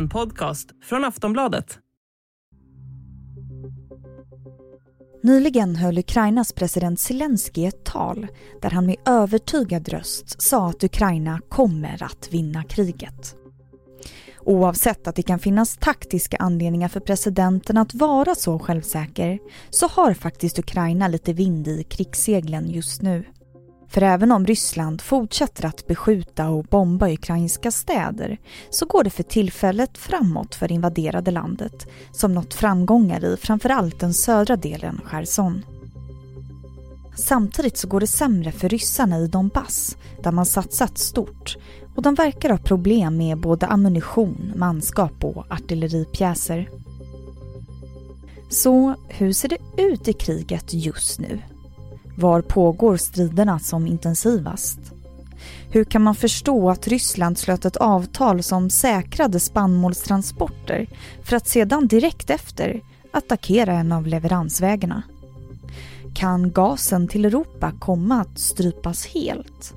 En podcast från Aftonbladet. Nyligen höll Ukrainas president Zelensky ett tal där han med övertygad röst sa att Ukraina kommer att vinna kriget. Oavsett att det kan finnas taktiska anledningar för presidenten att vara så självsäker så har faktiskt Ukraina lite vind i krigsseglen just nu. För även om Ryssland fortsätter att beskjuta och bomba ukrainska städer så går det för tillfället framåt för det invaderade landet som nått framgångar i framförallt den södra delen Cherson. Samtidigt så går det sämre för ryssarna i Donbass där man satsat stort och de verkar ha problem med både ammunition, manskap och artilleripjäser. Så hur ser det ut i kriget just nu? Var pågår striderna som intensivast? Hur kan man förstå att Ryssland slöt ett avtal som säkrade spannmålstransporter för att sedan direkt efter attackera en av leveransvägarna? Kan gasen till Europa komma att strypas helt?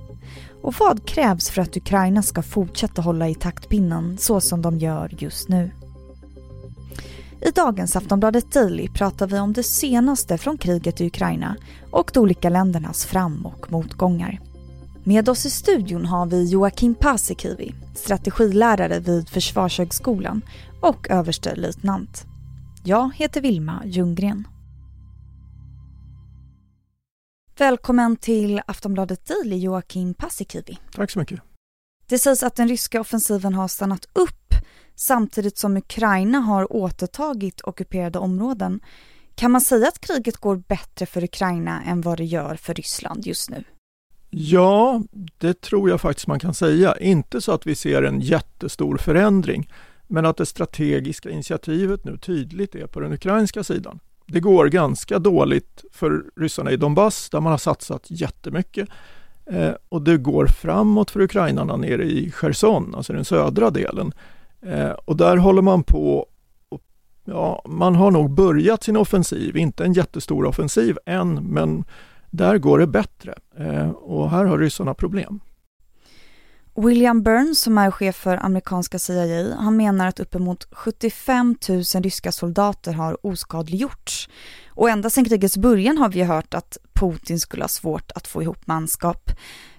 Och vad krävs för att Ukraina ska fortsätta hålla i taktpinnen så som de gör just nu? I dagens Aftonbladet Daily pratar vi om det senaste från kriget i Ukraina och de olika ländernas fram och motgångar. Med oss i studion har vi Joakim Paasikivi, strategilärare vid Försvarshögskolan och överstelöjtnant. Jag heter Vilma Ljunggren. Välkommen till Aftonbladet Daily, Joakim Paasikivi. Tack så mycket. Det sägs att den ryska offensiven har stannat upp samtidigt som Ukraina har återtagit ockuperade områden. Kan man säga att kriget går bättre för Ukraina än vad det gör för Ryssland just nu? Ja, det tror jag faktiskt man kan säga. Inte så att vi ser en jättestor förändring, men att det strategiska initiativet nu tydligt är på den ukrainska sidan. Det går ganska dåligt för ryssarna i Donbass där man har satsat jättemycket. Eh, och det går framåt för ukrainarna nere i Cherson, alltså den södra delen. Eh, och där håller man på Ja, man har nog börjat sin offensiv, inte en jättestor offensiv än, men där går det bättre. Eh, och här har ryssarna problem. William Burns som är chef för amerikanska CIA, han menar att uppemot 75 000 ryska soldater har oskadliggjorts. Och ända sedan krigets början har vi hört att Putin skulle ha svårt att få ihop manskap.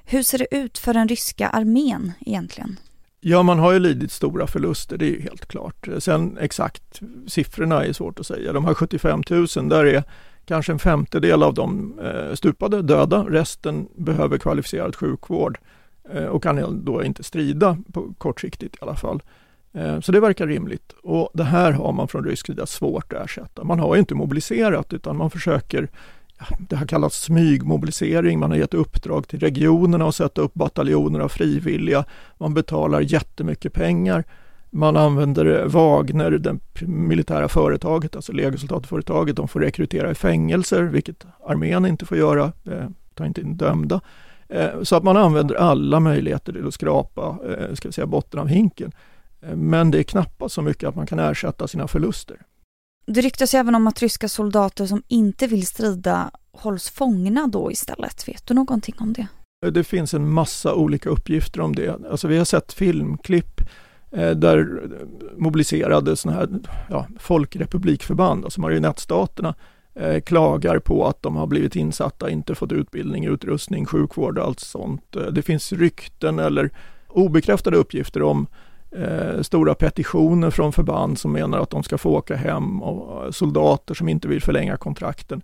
Hur ser det ut för den ryska armén egentligen? Ja, man har ju lidit stora förluster, det är ju helt klart. Sen exakt siffrorna är svårt att säga. De här 75 000, där är kanske en femtedel av dem eh, stupade, döda. Resten behöver kvalificerad sjukvård eh, och kan då inte strida på kortsiktigt i alla fall. Eh, så det verkar rimligt och det här har man från rysk sida svårt att ersätta. Man har inte mobiliserat utan man försöker det har kallats smygmobilisering. Man har gett uppdrag till regionerna att sätta upp bataljoner av frivilliga. Man betalar jättemycket pengar. Man använder Wagner, det militära företaget, alltså legosoldatföretaget. De får rekrytera i fängelser, vilket armén inte får göra. Eh, tar inte in dömda. Eh, så att man använder alla möjligheter till att skrapa eh, ska vi säga, botten av hinken. Eh, men det är knappast så mycket att man kan ersätta sina förluster. Det ryktas även om att ryska soldater som inte vill strida hålls fångna då istället. Vet du någonting om det? Det finns en massa olika uppgifter om det. Alltså vi har sett filmklipp eh, där mobiliserade sådana här ja, folkrepublikförband, alltså marionettstaterna, eh, klagar på att de har blivit insatta, inte fått utbildning, utrustning, sjukvård och allt sånt. Eh, det finns rykten eller obekräftade uppgifter om eh, stora petitioner från förband som menar att de ska få åka hem och eh, soldater som inte vill förlänga kontrakten.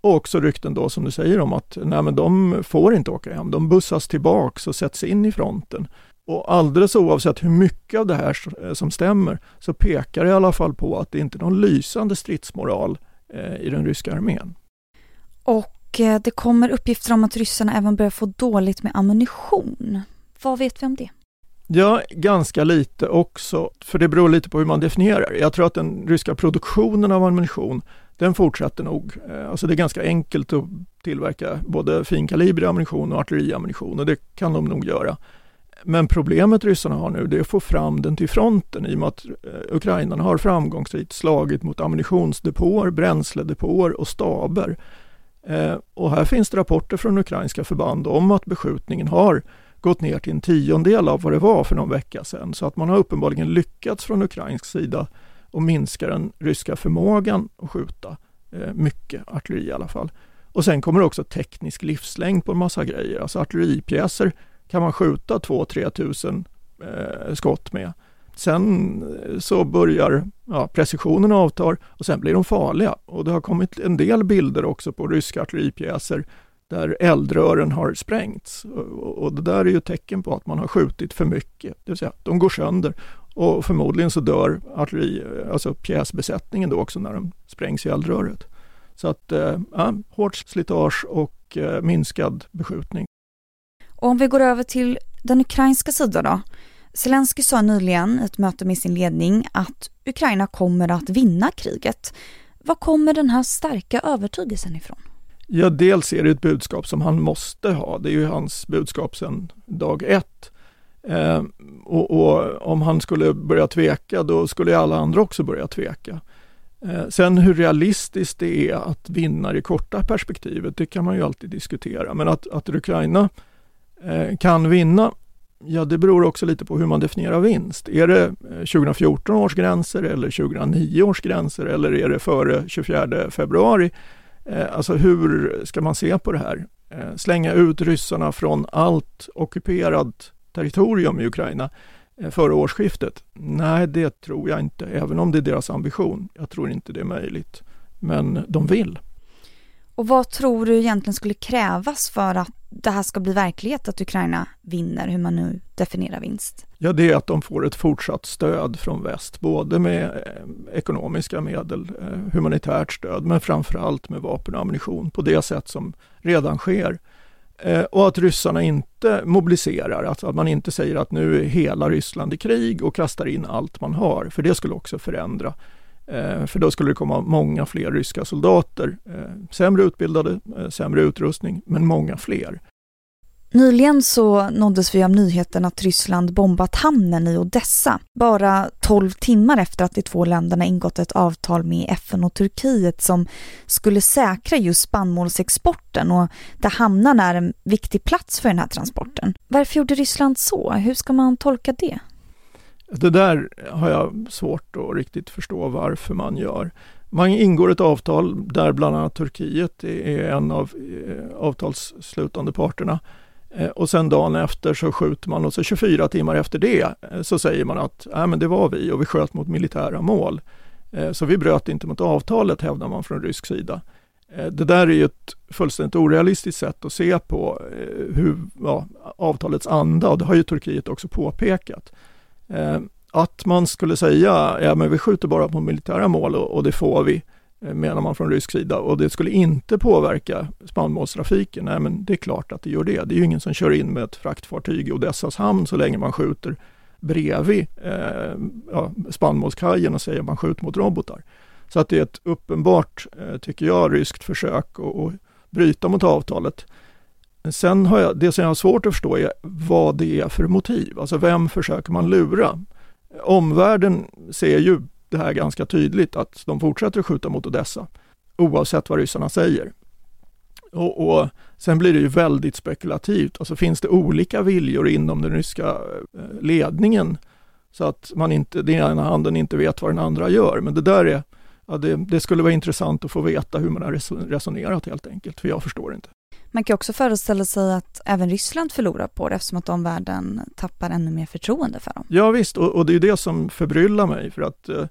Och också rykten då som du säger om att nej men de får inte åka hem, de bussas tillbaks och sätts in i fronten. Och alldeles oavsett hur mycket av det här eh, som stämmer så pekar det i alla fall på att det inte är någon lysande stridsmoral eh, i den ryska armén. Och eh, det kommer uppgifter om att ryssarna även börjar få dåligt med ammunition. Vad vet vi om det? Ja, ganska lite också, för det beror lite på hur man definierar. Jag tror att den ryska produktionen av ammunition, den fortsätter nog. Eh, alltså det är ganska enkelt att tillverka både finkalibrig ammunition och artilleriammunition och det kan de nog göra. Men problemet ryssarna har nu det är att få fram den till fronten i och med att eh, ukrainarna har framgångsrikt slagit mot ammunitionsdepåer, bränsledepåer och staber. Eh, och här finns det rapporter från ukrainska förband om att beskjutningen har gått ner till en tiondel av vad det var för någon vecka sedan. Så att man har uppenbarligen lyckats från ukrainsk sida att minska den ryska förmågan att skjuta eh, mycket artilleri i alla fall. Och sen kommer också teknisk livslängd på en massa grejer. Alltså artilleripjäser kan man skjuta 2-3 tusen eh, skott med. Sen eh, så börjar ja, precisionen avtar och sen blir de farliga. Och det har kommit en del bilder också på ryska artilleripjäser där eldrören har sprängts. Och det där är ju tecken på att man har skjutit för mycket, det vill säga de går sönder och förmodligen så dör artilleri, alltså pjäsbesättningen då också när de sprängs i eldröret. Så att, eh, ja, hårt slitage och eh, minskad beskjutning. Och om vi går över till den ukrainska sidan då. Zelensky sa nyligen i ett möte med sin ledning att Ukraina kommer att vinna kriget. Var kommer den här starka övertygelsen ifrån? Ja, dels är det ett budskap som han måste ha. Det är ju hans budskap sedan dag ett. Eh, och, och, om han skulle börja tveka, då skulle alla andra också börja tveka. Eh, sen hur realistiskt det är att vinna det korta perspektivet, det kan man ju alltid diskutera. Men att, att Ukraina eh, kan vinna, ja det beror också lite på hur man definierar vinst. Är det eh, 2014 års gränser eller 2009 års gränser eller är det före 24 februari? Eh, alltså hur ska man se på det här? Eh, slänga ut ryssarna från allt ockuperat territorium i Ukraina eh, före årsskiftet? Nej, det tror jag inte, även om det är deras ambition. Jag tror inte det är möjligt. Men de vill. Och vad tror du egentligen skulle krävas för att det här ska bli verklighet, att Ukraina vinner, hur man nu definierar vinst? Ja, det är att de får ett fortsatt stöd från väst, både med eh, ekonomiska medel, eh, humanitärt stöd, men framförallt med vapen och ammunition på det sätt som redan sker. Eh, och att ryssarna inte mobiliserar, alltså att man inte säger att nu är hela Ryssland i krig och kastar in allt man har, för det skulle också förändra Eh, för då skulle det komma många fler ryska soldater. Eh, sämre utbildade, eh, sämre utrustning, men många fler. Nyligen så nåddes vi av nyheten att Ryssland bombat hamnen i Odessa, bara 12 timmar efter att de två länderna ingått ett avtal med FN och Turkiet som skulle säkra just spannmålsexporten och där hamnen är en viktig plats för den här transporten. Varför gjorde Ryssland så? Hur ska man tolka det? Det där har jag svårt att riktigt förstå varför man gör. Man ingår ett avtal där bland annat Turkiet är en av eh, avtalsslutande parterna. Eh, och sen dagen efter så skjuter man och så 24 timmar efter det eh, så säger man att äh, men det var vi och vi sköt mot militära mål. Så vi bröt inte mot avtalet hävdar man från rysk sida. Det där är ju ett fullständigt orealistiskt sätt att se på hur, ja, avtalets anda och det har ju Turkiet också påpekat. Eh, att man skulle säga, ja men vi skjuter bara på militära mål och, och det får vi, eh, menar man från rysk sida, och det skulle inte påverka spannmålstrafiken. Nej men det är klart att det gör det. Det är ju ingen som kör in med ett fraktfartyg i Odessas hamn så länge man skjuter bredvid eh, ja, spannmålskajen och säger att man skjuter mot robotar. Så att det är ett uppenbart, eh, tycker jag, ryskt försök att bryta mot avtalet. Sen har jag, det som jag har svårt att förstå är vad det är för motiv. Alltså vem försöker man lura? Omvärlden ser ju det här ganska tydligt att de fortsätter att skjuta mot Odessa oavsett vad ryssarna säger. Och, och, Sen blir det ju väldigt spekulativt. Alltså finns det olika viljor inom den ryska eh, ledningen så att man inte, den ena handen inte vet vad den andra gör. Men det där är, ja, det, det skulle vara intressant att få veta hur man har resonerat helt enkelt, för jag förstår inte. Man kan också föreställa sig att även Ryssland förlorar på det eftersom att omvärlden tappar ännu mer förtroende för dem. Ja visst, och, och det är det som förbryllar mig för att eh,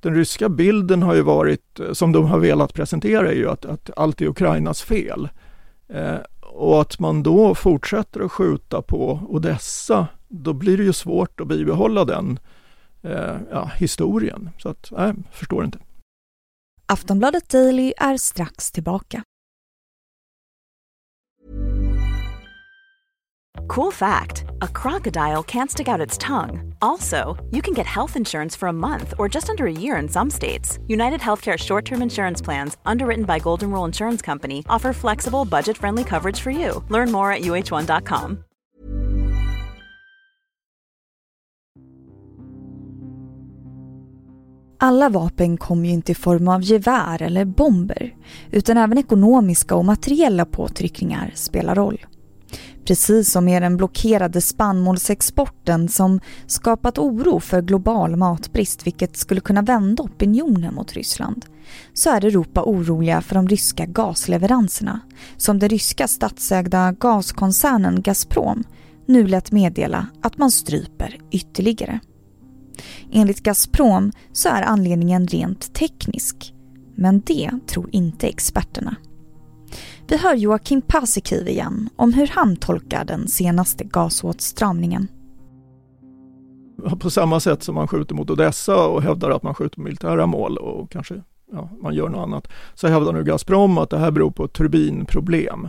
den ryska bilden har ju varit, eh, som de har velat presentera, är ju att, att allt är Ukrainas fel. Eh, och att man då fortsätter att skjuta på Odessa, då blir det ju svårt att bibehålla den eh, ja, historien. Så att, nej, förstår inte. Aftonbladet Daily är strax tillbaka. Cool fact a crocodile can't stick out its tongue. Also, you can get health insurance for a month or just under a year in some states. United Healthcare short term insurance plans, underwritten by Golden Rule Insurance Company, offer flexible, budget friendly coverage for you. Learn more at uh1.com. Alla vapen kom ju inte i form av gevär eller bomber, utan även ekonomiska och materiella påtryckningar spelar roll. Precis som med den blockerade spannmålsexporten som skapat oro för global matbrist vilket skulle kunna vända opinionen mot Ryssland så är Europa oroliga för de ryska gasleveranserna som den ryska statsägda gaskoncernen Gazprom nu lät meddela att man stryper ytterligare. Enligt Gazprom så är anledningen rent teknisk men det tror inte experterna. Vi hör Joakim Paasikivi igen om hur han tolkar den senaste gasåtstramningen. På samma sätt som man skjuter mot Odessa och hävdar att man skjuter militära mål och kanske ja, man gör något annat, så hävdar nu Gazprom att det här beror på turbinproblem.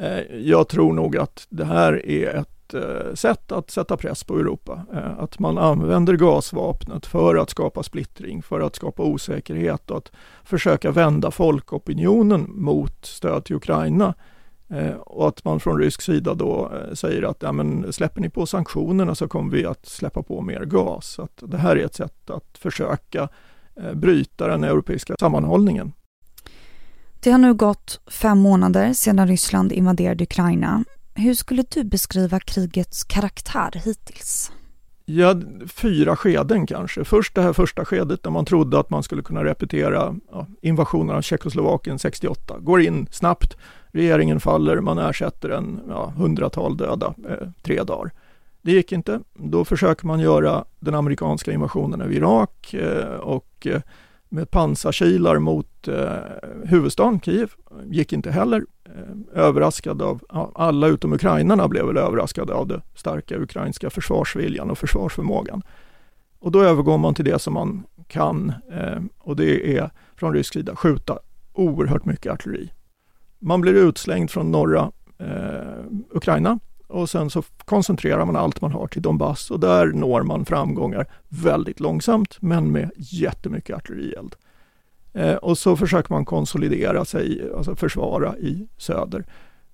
Eh, jag tror nog att det här är ett eh, sätt att sätta press på Europa. Eh, att man använder gasvapnet för att skapa splittring, för att skapa osäkerhet och att försöka vända folkopinionen mot stöd till Ukraina. Och att man från rysk sida då säger att ja, men släpper ni på sanktionerna så kommer vi att släppa på mer gas. Så att det här är ett sätt att försöka bryta den europeiska sammanhållningen. Det har nu gått fem månader sedan Ryssland invaderade Ukraina hur skulle du beskriva krigets karaktär hittills? Ja, fyra skeden kanske. Först det här första skedet där man trodde att man skulle kunna repetera ja, invasionen av Tjeckoslovakien 68. Går in snabbt, regeringen faller, man ersätter en ja, hundratal döda eh, tre dagar. Det gick inte. Då försöker man göra den amerikanska invasionen av Irak eh, och eh, med pansarkilar mot eh, huvudstaden Kiev. Gick inte heller. Eh, överraskad av, ja, alla utom ukrainarna blev väl överraskade av det starka ukrainska försvarsviljan och försvarsförmågan. Och då övergår man till det som man kan eh, och det är från rysk sida skjuta oerhört mycket artilleri. Man blir utslängd från norra eh, Ukraina och sen så koncentrerar man allt man har till Donbass och där når man framgångar väldigt långsamt men med jättemycket artillerield. Eh, och så försöker man konsolidera sig, alltså försvara i söder.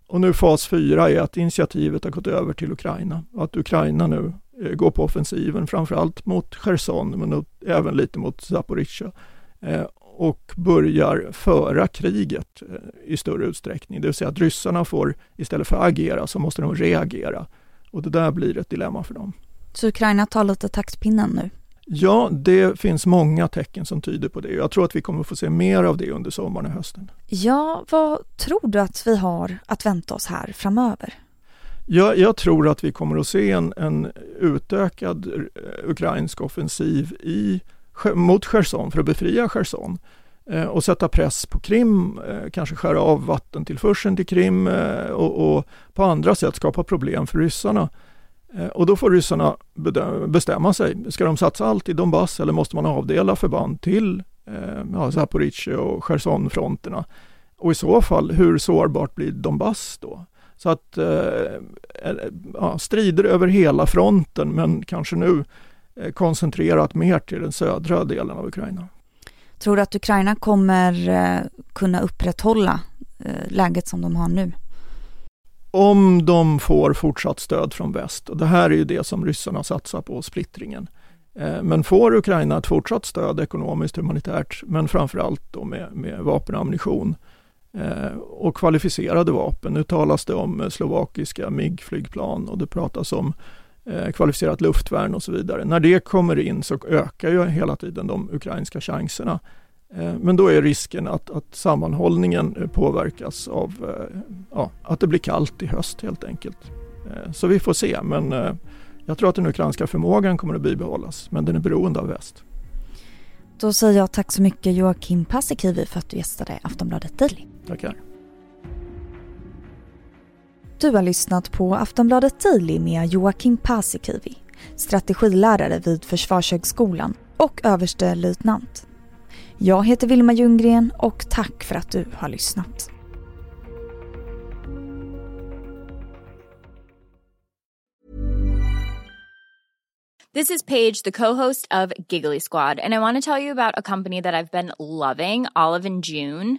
Och nu fas 4 är att initiativet har gått över till Ukraina och att Ukraina nu eh, går på offensiven framförallt mot Cherson men även lite mot Zaporizjzja. Eh, och börjar föra kriget eh, i större utsträckning. Det vill säga att ryssarna får, istället för att agera, så måste de reagera. Och det där blir ett dilemma för dem. Så Ukraina tar lite taktpinnen nu? Ja, det finns många tecken som tyder på det. Jag tror att vi kommer få se mer av det under sommaren och hösten. Ja, vad tror du att vi har att vänta oss här framöver? Ja, jag tror att vi kommer att se en, en utökad eh, ukrainsk offensiv i mot Cherson för att befria Cherson eh, och sätta press på Krim, eh, kanske skära av vattentillförseln till Krim eh, och, och, på andra sätt skapa problem för ryssarna. Och då får ryssarna bestämma sig. Ska de satsa allt i Donbass eller måste man avdela förband till ja, Zaporizjzja och Cherson-fronterna? Och i så fall, hur sårbart blir Donbass då? Så att ja, strider över hela fronten men kanske nu koncentrerat mer till den södra delen av Ukraina. Tror du att Ukraina kommer eh, kunna upprätthålla eh, läget som de har nu? Om de får fortsatt stöd från väst, och det här är ju det som ryssarna satsar på, splittringen. Men får Ukraina ett fortsatt stöd ekonomiskt, humanitärt, men framförallt då med, med vapen och ammunition och kvalificerade vapen. Nu talas det om slovakiska MIG-flygplan och det pratas om eh, kvalificerat luftvärn och så vidare. När det kommer in så ökar ju hela tiden de ukrainska chanserna. Eh, men då är risken att, att sammanhållningen eh, påverkas av eh, ja, att det blir kallt i höst helt enkelt. Eh, så vi får se, men eh, jag tror att den ukrainska förmågan kommer att bibehållas, men den är beroende av väst. Då säger jag tack så mycket Joakim Paasikivi för att du gästade Aftonbladet Daily. Tackar. Du har lyssnat på Aftonbladet Daily med Joakim Paasikivi, strategilärare vid Försvarshögskolan och överstelöjtnant. Jag heter Vilma Ljunggren och tack för att du har lyssnat. This is Paige, the co-host of Giggly Squad, and I want to tell you about a company that I've been loving, Olive and June.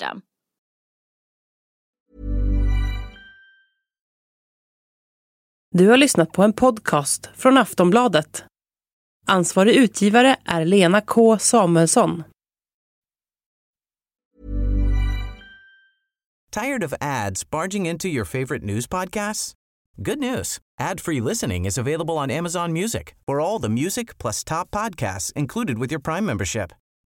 system. Du har lyssnat på en podcast från Aftonbladet. Ansvarig utgivare är Lena K Samuelsson. Tired of ads barging into your favorite news podcasts? Good news. Ad-free listening is available on Amazon Music for all the music plus top podcasts included with your Prime membership.